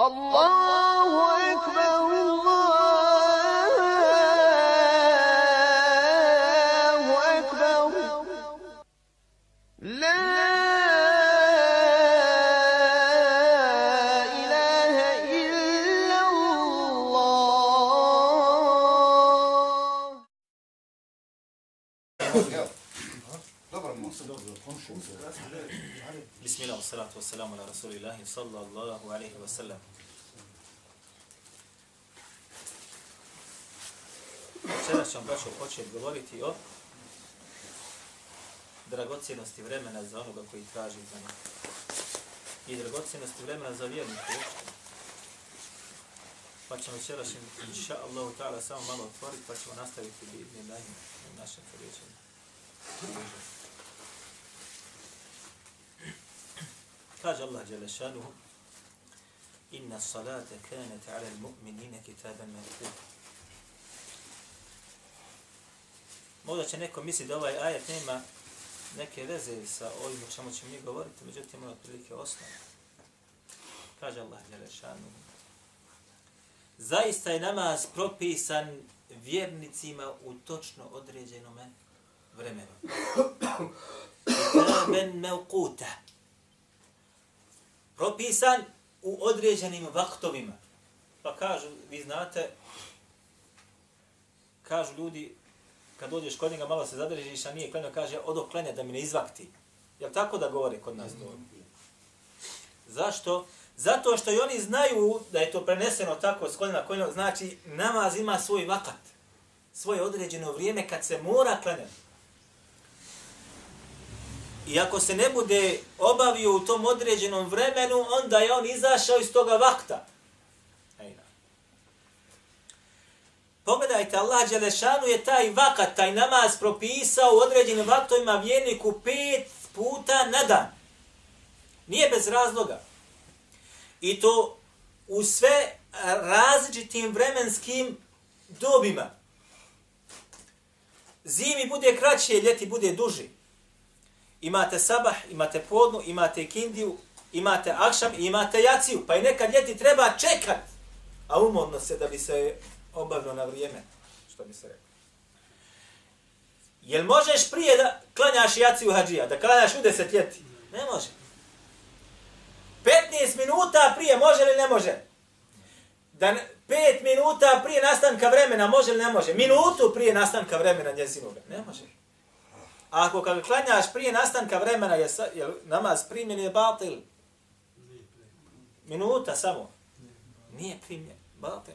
الله أكبر الله أكبر لا إله إلا الله Dobro, dobro, dobro, dobro, dobro, dobro, Bismillah, salatu wassalamu ala rasulillahi sallallahu alaihi wa sallam. Včera ćemo baš početi govoriti o dragocijenosti vremena za onoga koji traži za njega. I dragocijenosti vremena za vjerniku. Pa ćemo včera inša Allahu ta'ala, samo malo otvoriti, pa ćemo nastaviti bitni na našem poriječenju. Kaže Allah Đelešanuhu, Inna salate kanet ala mu'minine kitaban mekuta. Možda će neko misli da ovaj ajet nema neke veze sa ovim o čemu ćemo mi govoriti, međutim je otprilike osnovno. Kaže Allah Đelešanu. Zaista je namaz propisan vjernicima u točno određenom vremenu. Kitaben mekuta propisan u određenim vaktovima. Pa kažu, vi znate, kažu ljudi, kad dođeš kod njega, malo se zadržiš, a nije klenio, kaže, odo klenja da mi ne izvakti. Jel tako da govori kod nas to? Zašto? Zato što i oni znaju da je to preneseno tako s koljena koljena, znači namaz ima svoj vakat, svoje određeno vrijeme kad se mora klanjati. I ako se ne bude obavio u tom određenom vremenu, onda je on izašao iz toga vakta. Pogledajte, Allah Đelešanu je taj vakat, taj namaz propisao u određenim vaktovima vjerniku pet puta na dan. Nije bez razloga. I to u sve različitim vremenskim dobima. Zimi bude kraće, ljeti bude duži. Imate sabah, imate podnu, imate kindiju, imate akšam i imate jaciju. Pa i nekad ljeti treba čekat, a umodno se da bi se obavno na vrijeme, što bi se rekao. Jel možeš prije da klanjaš jaciju hađija, da klanjaš u deset ljeti? Ne može. 15 minuta prije može li ne može? Da 5 minuta prije nastanka vremena može li ne može? Minutu prije nastanka vremena njezinoga. Ne može. A ako kad klanjaš prije nastanka vremena, je, je namaz primjen je batil? Minuta samo. Nije primjen. Batil.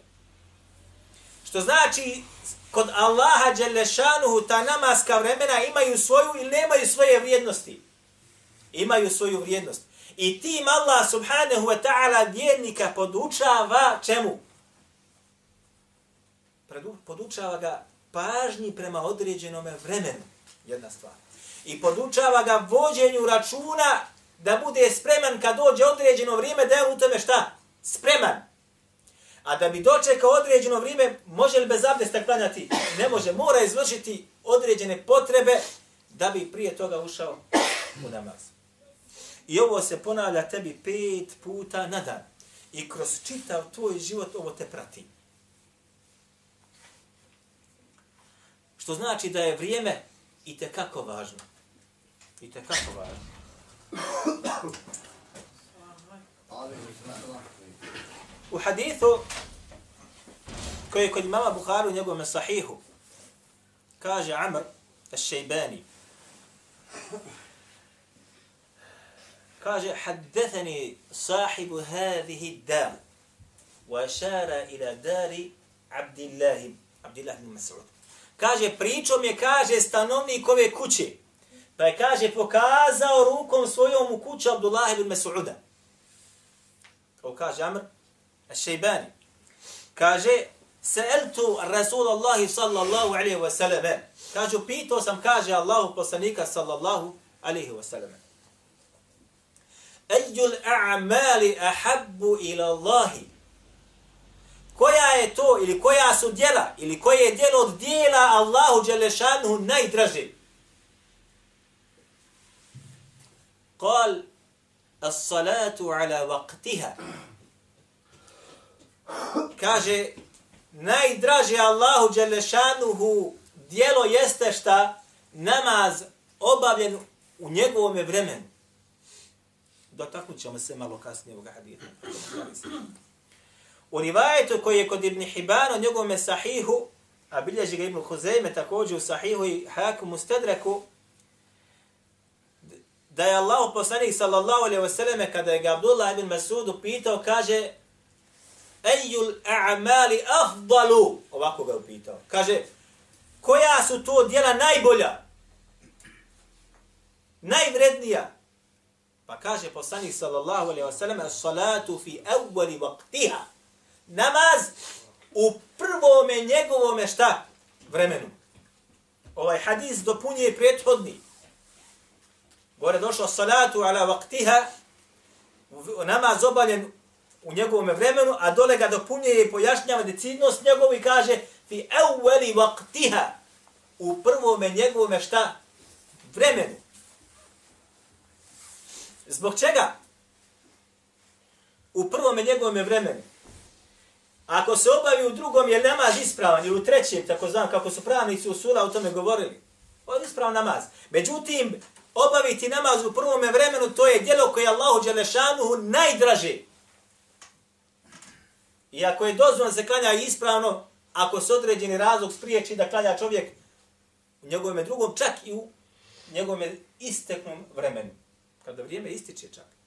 Što znači, kod Allaha Đelešanuhu ta namaska vremena imaju svoju ili nemaju svoje vrijednosti. Imaju svoju vrijednost. I tim Allah subhanahu wa ta'ala vjernika podučava čemu? Podučava ga pažnji prema određenom vremenu jedna stvar. I podučava ga vođenju računa da bude spreman kad dođe određeno vrijeme, da je u tome šta? Spreman. A da bi dočekao određeno vrijeme, može li bez abdesta klanjati? Ne može, mora izvršiti određene potrebe da bi prije toga ušao u namaz. I ovo se ponavlja tebi pet puta na dan. I kroz čitav tvoj život ovo te prati. Što znači da je vrijeme i te kako važno. I te kako važno. U hadithu koji je kod imama Bukharu u njegovom sahihu kaže Amr al-Shaybani kaže حدثني صاحب هذه الدار واشار الى دار عبد الله عبد الله بن مسعود Kaže, pričom je, kaže, stanovnik ove kuće. Pa je, kaže, pokazao rukom svojom u kuću Abdullah ibn Mas'uda. Ovo kaže Amr Šejbani. Kaže, Sa'altu Rasulallahi sallallahu alaihi wa sallam. Kaže, pitao sam, kaže Allahu poslanika sallallahu alaihi wa sallam. Ejul a'mali ahabbu ila Allahi koja je to ili koja su djela ili koje je djelo od djela Allahu Đelešanu najdraži. Kal as-salatu ala vaktiha. kaže, najdraže Allahu Đelešanuhu dijelo jeste šta namaz obavljen u njegovom vremenu. Dotaknut ćemo se malo kasnije ovoga hadita. U rivajetu koji je kod Ibn Hibana u njegovom sahihu, a bilježi ga Ibn Huzeyme također u sahihu i hakum stedreku, da je Allah poslanik sallallahu alaihi wasallam kada je ga Abdullah ibn Masud pitao, kaže Ejul a'mali afdalu, ovako ga upitao, kaže koja su to djela najbolja, najvrednija, pa kaže poslanik sallallahu alejhi alaihi "As-salatu fi awwali waqtiha, namaz u prvome njegovome šta? Vremenu. Ovaj hadis dopunjuje prethodni. Gore došlo salatu ala vaktiha, namaz obaljen u njegovom vremenu, a dole ga dopunjuje i pojašnjava decidnost njegovu i kaže fi evveli vaktiha, u prvome njegovome šta? Vremenu. Zbog čega? U prvome njegovome vremenu. Ako se obavi u drugom, je namaz ispravan, ili u trećem, tako znam, kako su pravnici u sura o tome govorili. On je ispravan namaz. Međutim, obaviti namaz u prvom vremenu, to je djelo koje je Allahu Đelešanuhu najdraže. I ako je dozvan se klanja ispravno, ako se određeni razlog spriječi da klanja čovjek u njegovom drugom, čak i u njegovom isteknom vremenu. Kada vrijeme ističe čak.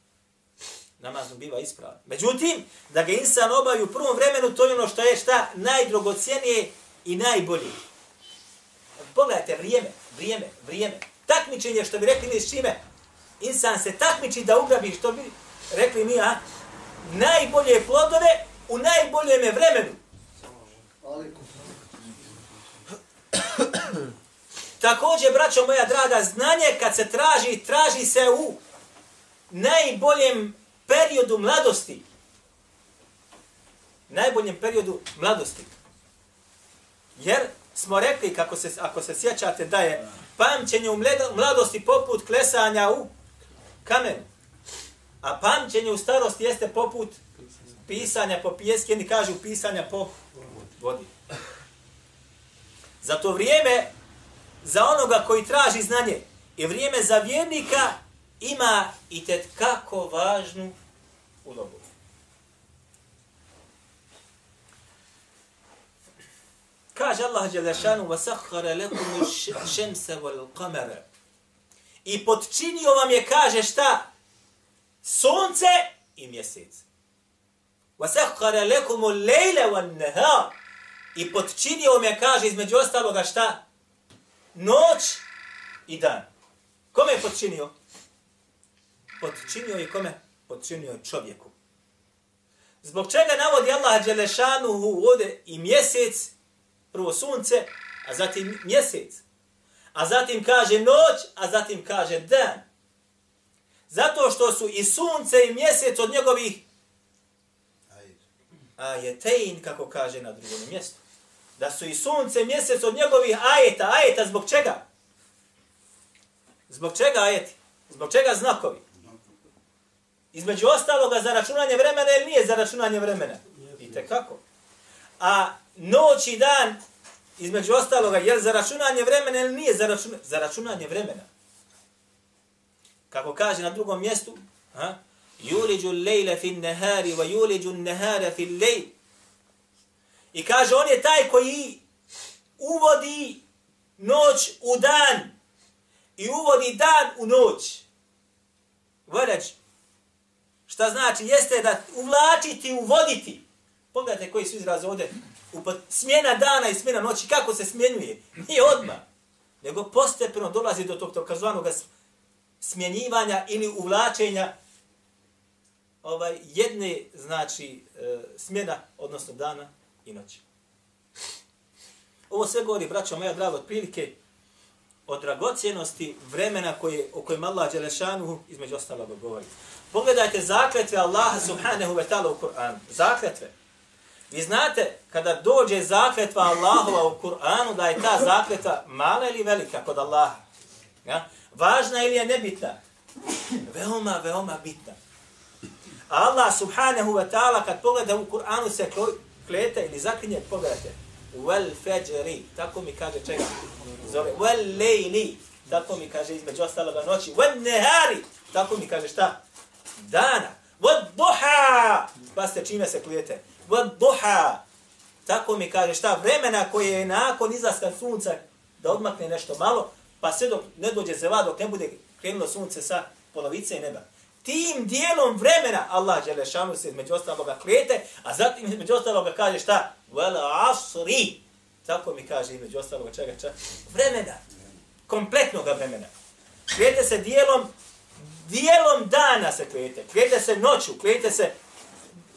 Namazom biva ispravan. Međutim, da ga insan obavi u prvom vremenu, to je ono što je šta najdrogocijenije i najbolje. Pogledajte, vrijeme, vrijeme, vrijeme takmičenje, što bi rekli mi s čime, insan se takmiči da ugrabi, što bi rekli mi, a, najbolje plodove u najboljem vremenu. Također, braćo moja draga, znanje kad se traži, traži se u najboljem periodu mladosti. Najboljem periodu mladosti. Jer smo rekli, kako se, ako se sjećate, da je pamćenje u mladosti poput klesanja u kamen. A pamćenje u starosti jeste poput pisanja po pjeski, kažu pisanja po vodi. Za to vrijeme, za onoga koji traži znanje, i vrijeme za vjernika ima i kako važnu ulogu. Kaže Allah Đelešanu, وَسَخَّرَ لَكُمُ الشَّمْسَ وَالْقَمَرَ I podčinio vam je, kaže šta? Sunce i mjesec. وَسَخَّرَ لَكُمُ اللَّيْلَ وَالنَّهَارِ I podčinio vam je, kaže, između ostaloga šta? Noć i dan. Kome je podčinio? Podčinio je kome? Podčinio čovjeku. Zbog čega navodi Allah Đelešanu ovdje i mjesec prvo sunce, a zatim mjesec. A zatim kaže noć, a zatim kaže dan. Zato što su i sunce i mjesec od njegovih ajetein, kako kaže na drugom mjestu. Da su i sunce i mjesec od njegovih ajeta. Ajeta zbog čega? Zbog čega ajeti? Zbog čega znakovi? Između ostaloga za računanje vremena ili nije za računanje vremena? I kako? A noć i dan, između ostaloga, je za računanje vremena ili nije za, računa, za računanje vremena? Kako kaže na drugom mjestu, ha? Juliđu lejle fin nehari, va juliđu nehara fin lejl. I kaže, on je taj koji uvodi noć u dan i uvodi dan u noć. Vredać, šta znači? Jeste da uvlačiti, uvoditi. Pogledajte koji su izraz ovdje. Upad, smjena dana i smjena noći, kako se smjenjuje? Nije odmah. Nego postepeno dolazi do tog tokazvanog smjenjivanja ili uvlačenja ovaj, jedne, znači, e, smjena, odnosno dana i noći. Ovo sve govori, braćo moja drago od prilike o dragocijenosti vremena koje, o kojem Allah Đelešanu između ostalog govori. Pogledajte zakletve Allaha subhanahu wa ta'ala u Kur'anu. Zakletve. Vi znate, kada dođe zakletva Allahova u Kur'anu, da je ta zakletva mala ili velika kod Allaha. Ja? Važna ili je nebitna? Veoma, veoma bitna. Allah subhanahu wa ta'ala kad pogleda u Kur'anu se klete ili zaklinje, pogledajte. Wal fajri, tako mi kaže čega? Zove, wal lejli, tako mi kaže između ostaloga noći. Wal nehari, tako mi kaže šta? Dana. Wal duha, pa ste čime se klijete? Wal duha, tako mi kaže šta? Vremena koje je nakon izlaska sunca da odmakne nešto malo, pa sve dok ne dođe zeva, dok ne bude krenulo sunce sa polovice neba tim dijelom vremena Allah Đelešanu se između ostaloga klijete, a zatim između ostaloga kaže šta? Vel asri. Tako mi kaže između ostaloga čega ča? Vremena. Kompletnog vremena. Klijete se dijelom, dijelom dana se klijete. Klijete se noću, klijete se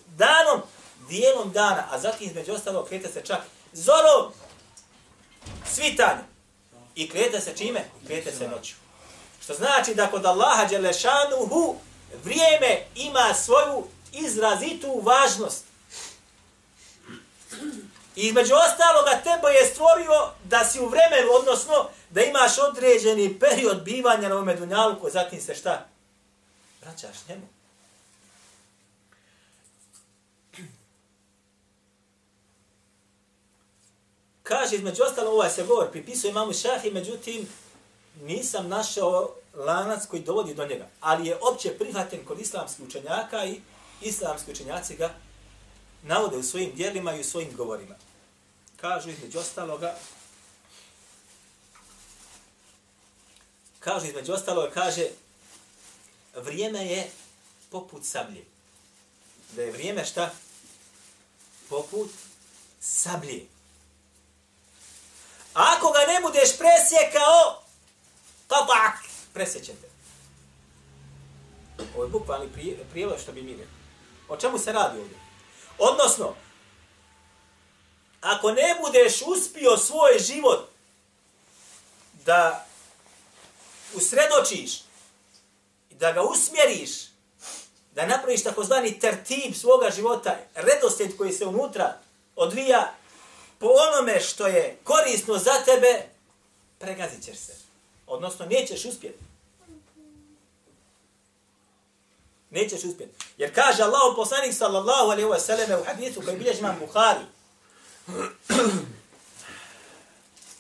danom, dijelom dana, a zatim između ostalo klijete se čak zorom, svitanjem. I klijete se čime? Klijete se noću. Što znači da kod Allaha Đelešanuhu vrijeme ima svoju izrazitu važnost. I između ostaloga tebe je stvorio da si u vremenu, odnosno da imaš određeni period bivanja na ovome dunjalku, zatim se šta? Vraćaš njemu. Kaže, između ostalo, ovaj se govor, pripisuje imamu Šafi, međutim, nisam našao lanac koji dovodi do njega, ali je opće prihvaten kod islamskih učenjaka i islamski učenjaci ga navode u svojim dijelima i u svojim govorima. Kažu između ostaloga, kažu između ostaloga, kaže, vrijeme je poput sablje. Da je vrijeme šta? Poput sablje. Ako ga ne budeš presjekao, Katak, presjećete. Ovo je bukvalni prijevod što bi mi rekli. O čemu se radi ovdje? Odnosno, ako ne budeš uspio svoj život da usredočiš, da ga usmjeriš, da napraviš takozvani tertib svoga života, redosljed koji se unutra odvija po onome što je korisno za tebe, pregazit ćeš se. Odnosno, nećeš uspjeti. Nećeš uspjeti. Jer kaže Allah poslanik sallallahu alaihi wa sallam u hadithu koji bilježi imam Bukhari.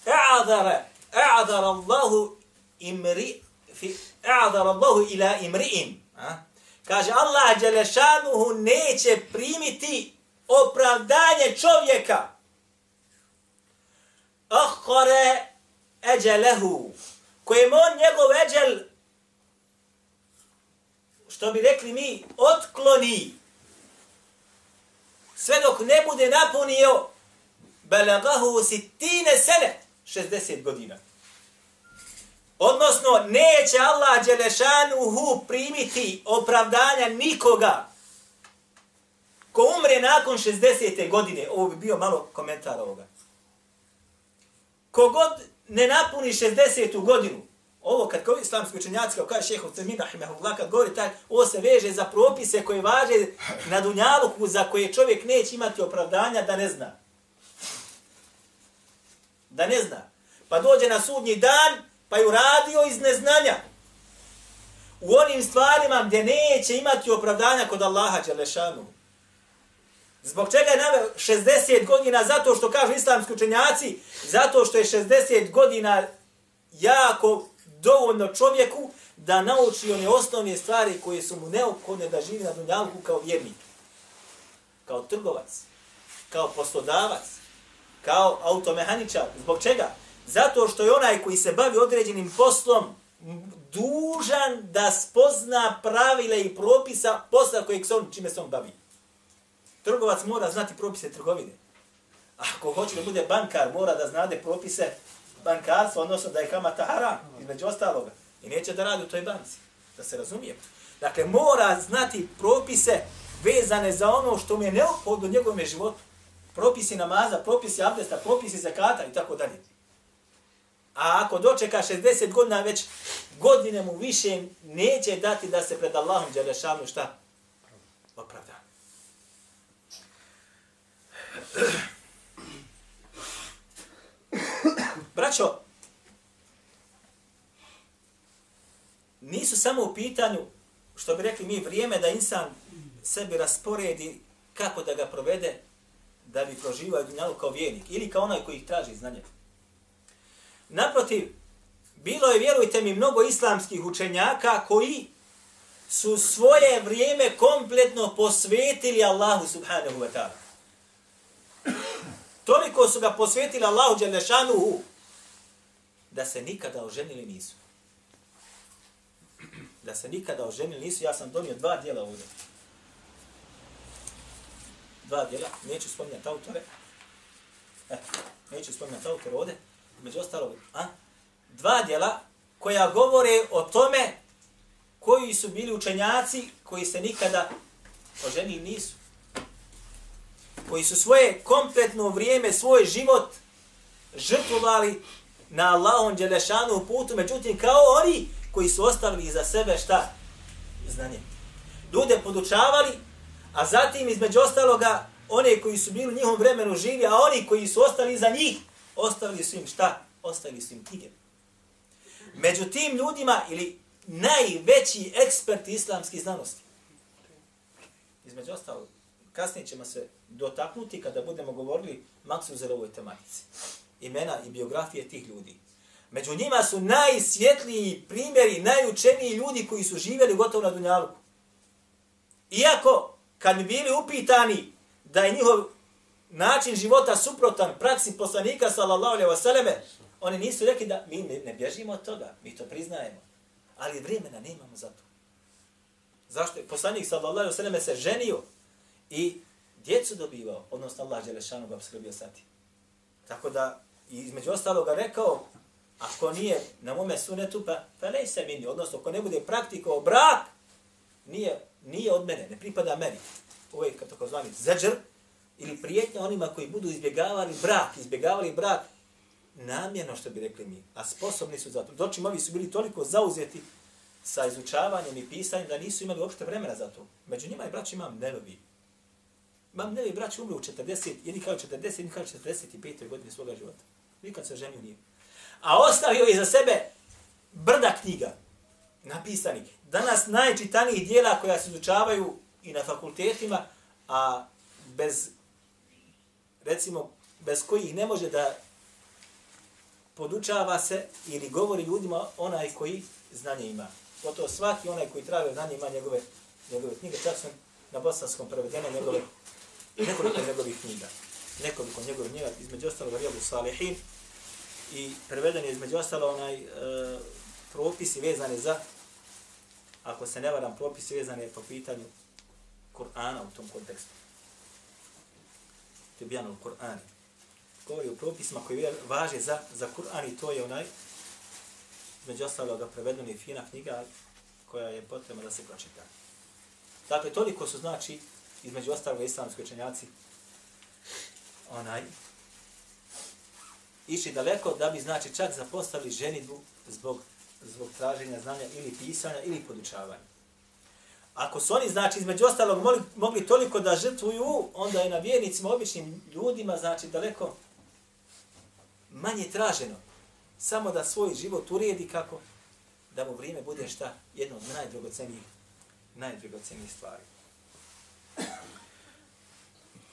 E'adara, e'adara Allahu imri, fi, a'dara Allahu ila imri'in. Kaže Allah Đelešanuhu neće primiti opravdanje čovjeka. Ahkare eđelehu kojem on njegov eđel, što bi rekli mi, otkloni, sve dok ne bude napunio, belagahu sitine sene, 60 godina. Odnosno, neće Allah Đelešanuhu primiti opravdanja nikoga ko umre nakon 60. godine. Ovo bi bio malo komentar ovoga. Kogod ne napuni 60. godinu, ovo kad kao islamski učenjaci, kao kaže šehov Cemin, rahimahullah, kad govori taj, ovo se veže za propise koje važe na dunjaluku za koje čovjek neće imati opravdanja da ne zna. Da ne zna. Pa dođe na sudnji dan, pa je uradio iz neznanja. U onim stvarima gdje neće imati opravdanja kod Allaha Đelešanu. Zbog čega je naveo 60 godina? Zato što kažu islamski učenjaci, zato što je 60 godina jako dovoljno čovjeku da nauči one osnovne stvari koje su mu neophodne da živi na dunjalku kao vjernik. Kao trgovac, kao poslodavac, kao automehaničar. Zbog čega? Zato što je onaj koji se bavi određenim poslom dužan da spozna pravile i propisa posla kojeg se on, čime se on bavi. Trgovac mora znati propise trgovine. Ako hoće da bude bankar, mora da znade propise bankarstva, odnosno da je kamata haram, između ostaloga. I neće da radi u toj banci. Da se razumije. Dakle, mora znati propise vezane za ono što mu je neophodno u njegovom životu. Propisi namaza, propisi abdesta, propisi zakata i tako dalje. A ako dočeka 60 godina, već godine mu više neće dati da se pred Allahom Đelešanu šta? Opravda. Braćo, nisu samo u pitanju, što bi rekli mi, vrijeme da insan sebi rasporedi kako da ga provede da bi proživao dunjalu kao vjernik ili kao onaj koji ih traži znanje. Naprotiv, bilo je, vjerujte mi, mnogo islamskih učenjaka koji su svoje vrijeme kompletno posvetili Allahu subhanahu wa ta'ala. Toliko su ga posvetili Allahu Đelešanuhu da se nikada oženili nisu. Da se nikada oženili nisu. Ja sam donio dva dijela ovdje. Dva dijela. Neću spominjati autore. E, neću spominjati autore ovdje. Među ostalog, a? Dva dijela koja govore o tome koji su bili učenjaci koji se nikada oženili nisu. Koji su svoje kompletno vrijeme, svoj život žrtvovali na Allahom Đelešanu putu, međutim kao oni koji su ostavili za sebe šta? Znanje. Ljude podučavali, a zatim između ostaloga one koji su bili u njihovom vremenu živi, a oni koji su ostali za njih, ostavili su im šta? Ostavili su im knjige. Među tim ljudima, ili najveći eksperti islamskih znanosti. Između ostalo, kasnije ćemo se dotaknuti kada budemo govorili Maksuzer ovoj tematici. Imena i biografije tih ljudi. Među njima su najsvjetliji primjeri, najučeniji ljudi koji su živjeli gotovo na Dunjaluku. Iako, kad bi bili upitani da je njihov način života suprotan praksi poslanika, sallallahu alejhi ve selleme, oni nisu rekli da mi ne, ne bježimo od toga, mi to priznajemo ali vremena nemamo za to. Zašto je poslanik sallallahu alejhi ve selleme se ženio i djecu dobivao, odnosno Allah dželle ga obskrbio sati. Tako da i između ostaloga rekao ako nije na mome sunetu pa pa ne se mini, odnosno ako ne bude praktikovao brak, nije nije od mene, ne pripada meni. Ovo je tako zvani zeđr ili prijetnja onima koji budu izbjegavali brak, izbjegavali brak, namjerno što bi rekli mi, a sposobni su za to. Doći ovi su bili toliko zauzeti sa izučavanjem i pisanjem da nisu imali uopšte vremena za to. Među njima je brać imam nelovi. Imam nelovi brać umru u 40, jedni kao 40, jedni kao 45. godine svoga života. Nikad se ženio nije. A ostavio je za sebe brda knjiga napisani. Danas najčitanijih dijela koja se izučavaju i na fakultetima, a bez, recimo, bez kojih ne može da podučava se ili govori ljudima onaj koji znanje ima. Gotovo svaki onaj koji traže znanje ima njegove, njegove knjige. Čak su na bosanskom prevedene njegove, nekoliko njegovih knjiga. Nekoliko njegovih knjiga, između ostalo Rijabu Salihin. I preveden je između ostalo onaj e, propisi vezane za, ako se ne varam, propisi vezane po pitanju Kur'ana u tom kontekstu. Tibijanu Kur'an. govori o propisima koji važe za, za Kur'an i to je onaj, među ostaloga prevedena i fina knjiga koja je potrebna da se pročita. Dakle, toliko su znači, između ostaloga islamski učenjaci, onaj, išli daleko da bi znači čak zapostavili ženidbu zbog, zbog traženja znanja ili pisanja ili podučavanja. Ako su oni, znači, između ostalog mogli, mogli toliko da žrtvuju, onda je na vjernicima, običnim ljudima, znači, daleko manje traženo. Samo da svoj život uredi kako da mu vrijeme bude šta jedno od najdragocenijih najdragocenijih stvari.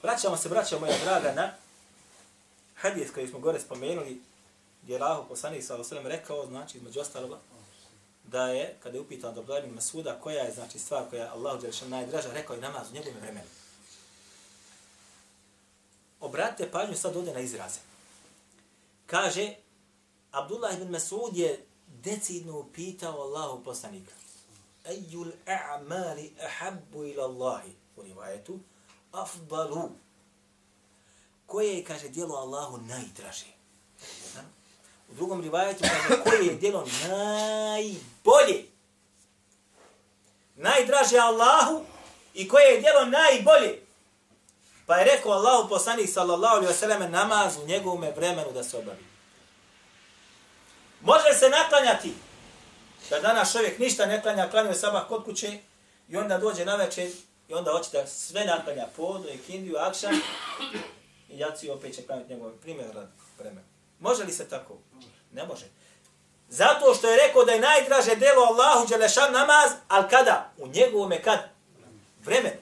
Vraćamo se, vraćamo moja draga, na hadis koji smo gore spomenuli, gdje je Rahu poslanik sa sellem rekao, znači, između ostaloga, da je, kada je upitao od Abdullah Masuda, koja je, znači, stvar koja je Allahu Đelešan najdraža, rekao je namaz u njegovim vremenu. Obratite pažnju sad ovdje na izraze. Kaže, Abdullah ibn Mas'ud je decidno upitao Allahu poslanika. Ejul a'mali ahabbu ila Allahi. U rivajetu, afdalu. Koje je, kaže, dijelo Allahu najdraže? U drugom rivajetu kaže, koje je djelo najbolje? Najdraže Allahu i koje je djelo najbolje? Pa je rekao Allahu poslanik sallallahu alaihi wasallam namaz u njegovom vremenu da se obavi. Može se naklanjati da danas čovjek ništa ne klanja, klanjuje sabah kod kuće i onda dođe na večer i onda hoće da sve naklanja podu i kindiju, akšan i jaci opet će klanjati njegov primjer vremena. Može li se tako? Ne može. Zato što je rekao da je najdraže delo Allahu Đelešan namaz, ali kada? U njegovome kad? Vremenu.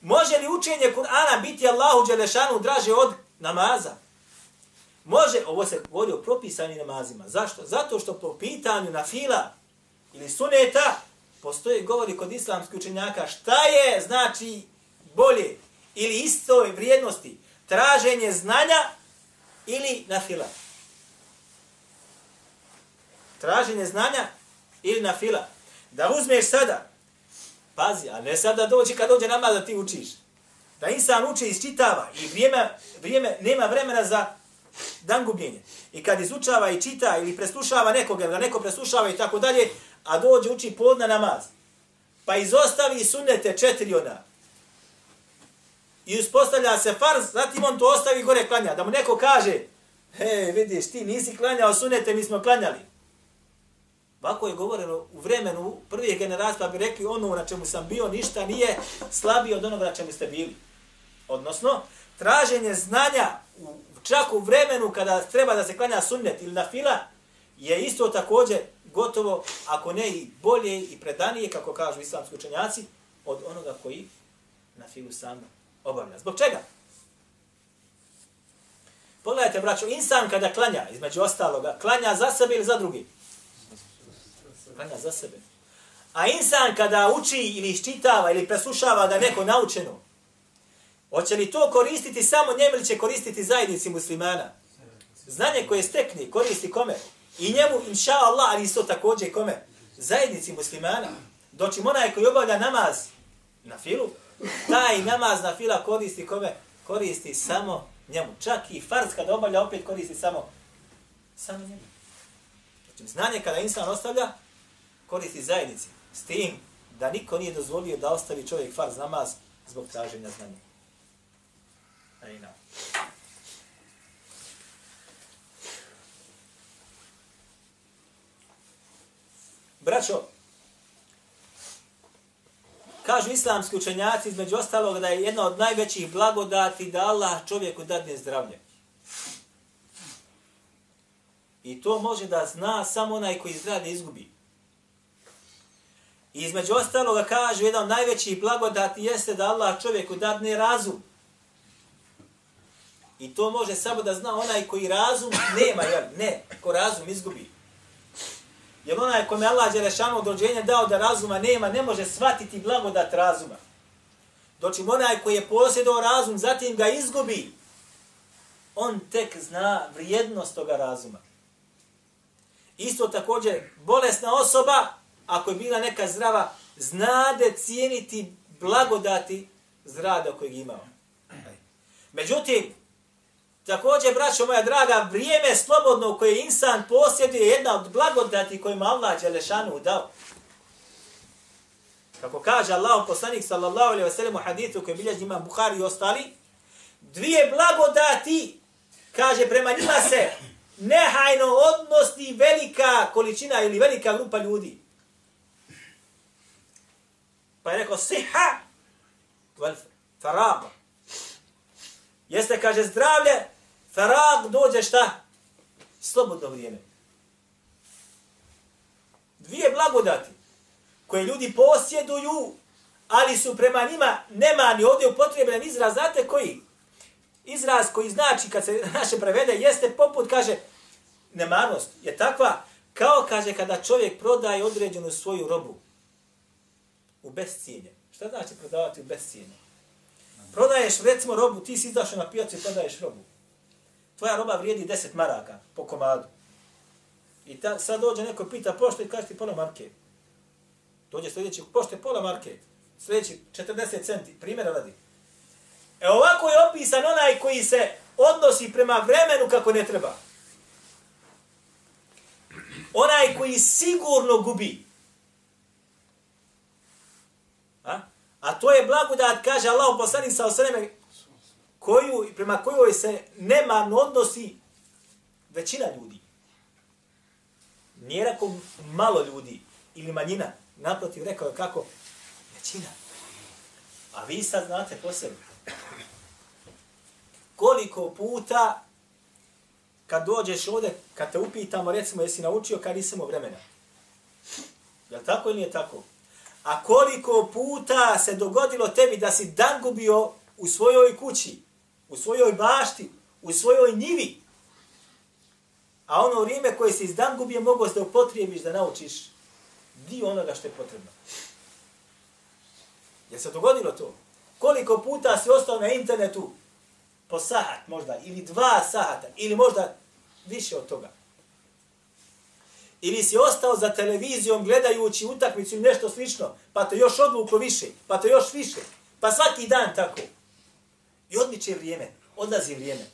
Može li učenje Kur'ana biti Allahu Đelešanu draže od namaza? Može, ovo se govori o propisanim namazima. Zašto? Zato što po pitanju na fila ili suneta postoje govori kod islamskih učenjaka šta je znači bolje ili isto vrijednosti traženje znanja ili na fila. Traženje znanja ili na fila. Da uzmeš sada, pazi, a ne sada dođi kad dođe namaz da ti učiš. Da insan uči i isčitava i vrijeme, vrijeme, nema vremena za dan gubljenje. I kad izučava i čita ili preslušava nekoga, da neko preslušava i tako dalje, a dođe uči podna namaz, pa izostavi sunnete četiri ona, i uspostavlja se farz, zatim on to ostavi gore klanja, da mu neko kaže, he, vidiš, ti nisi klanjao sunete, mi smo klanjali. Ovako je govoreno u vremenu prvih generacija, pa bi rekli ono na čemu sam bio, ništa nije slabije od onoga na čemu ste bili. Odnosno, traženje znanja u, čak u vremenu kada treba da se klanja sunnet ili na fila, je isto također gotovo, ako ne i bolje i predanije, kako kažu islamski učenjaci, od onoga koji na filu samo obavlja. Zbog čega? Pogledajte, braćo, insan kada klanja, između ostaloga, klanja za sebe ili za drugi? Klanja za sebe. A insan kada uči ili iščitava ili preslušava da neko naučeno, hoće li to koristiti samo njemu ili će koristiti zajednici muslimana? Znanje koje stekni koristi kome? I njemu, inša Allah, ali isto također kome? Zajednici muslimana. Doći onaj koji obavlja namaz na filu, taj namaz na fila koristi kome? Koristi samo njemu. Čak i farz kada obavlja opet koristi samo samo njemu. Znači, znanje kada insan ostavlja, koristi zajednici. S tim da niko nije dozvolio da ostavi čovjek farz namaz zbog traženja znanja. Ajna. Braćo, kažu islamski učenjaci između ostalog da je jedna od najvećih blagodati da Allah čovjeku dadne zdravlje. I to može da zna samo onaj koji zdravlje izgubi. I između ostaloga kažu jedan od najvećih blagodati jeste da Allah čovjeku dadne razum. I to može samo da zna onaj koji razum nema, jel? Ne, ko razum izgubi. Jer onaj kome Allah Đelešanu od rođenja dao da razuma nema, ne može shvatiti blagodat razuma. Doći onaj koji je posjedao razum, zatim ga izgubi, on tek zna vrijednost toga razuma. Isto također, bolesna osoba, ako je bila neka zdrava, znade cijeniti blagodati zrada kojeg imao. Međutim, Također, braćo moja draga, vrijeme slobodno koje insan posjeduje je jedna od blagodati kojima Allah Đelešanu dao. Kako kaže Allah, poslanik sallallahu alaihi wa sallam u hadithu koji bilježi imam Bukhari i ostali, dvije blagodati, kaže, prema njima se nehajno odnosi velika količina ili velika grupa ljudi. Pa je rekao, siha, vel faraba. Jeste, kaže, zdravlje, farag dođe šta? Slobodno vrijeme. Dvije blagodati koje ljudi posjeduju, ali su prema njima nemani. Ovdje upotrebljen izraz, znate koji? Izraz koji znači, kad se naše prevede, jeste poput, kaže, nemarnost. Je takva, kao kaže, kada čovjek prodaje određenu svoju robu u bescijenje. Šta znači prodavati u bescijenje? Prodaješ, recimo, robu, ti si izašao na pijacu i prodaješ robu. Tvoja roba vrijedi 10 maraka po komadu. I ta, sad dođe neko pita pošto i kaže ti pola marke. Dođe sljedeći, pošto je pola marke. Sljedeći 40 centi, primjera radi. E ovako je opisan onaj koji se odnosi prema vremenu kako ne treba. Onaj koji sigurno gubi. A? To je blagodat, kaže Allah poslanik sa osreme, koju, prema kojoj se nema odnosi većina ljudi. Nije rekao malo ljudi ili manjina. Naprotiv, rekao je kako? Većina. A vi sad znate posebno. Koliko puta kad dođeš ovde, kad te upitamo, recimo, jesi naučio kad nisamo vremena. Je li tako ili nije tako? A koliko puta se dogodilo tebi da si dan gubio u svojoj kući, u svojoj bašti, u svojoj njivi. A ono vrijeme koje si iz dan gubio mogo se da upotrijebiš da naučiš dio onoga što je potrebno. Je se dogodilo to? Koliko puta si ostao na internetu po sahat možda, ili dva sahata, ili možda više od toga. Ili si ostao za televizijom gledajući utakmicu ili nešto slično, pa to još odvuklo više, pa to još više, pa svaki dan tako. I odmiče vrijeme, odlazi vrijeme.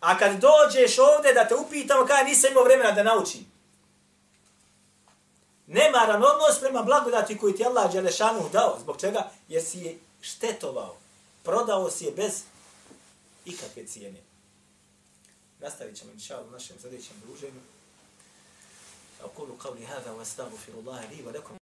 A kad dođeš ovdje da te upitamo kada nisam imao vremena da naučim, nemaran odnos prema blagodati koju ti Allah Đelešanu dao. Zbog čega? Jer si je štetovao. Prodao si je bez ikakve cijene. Nastavit ćemo inša u našem sljedećem druženju. أقول قولي هذا واستغفر الله لي ولكم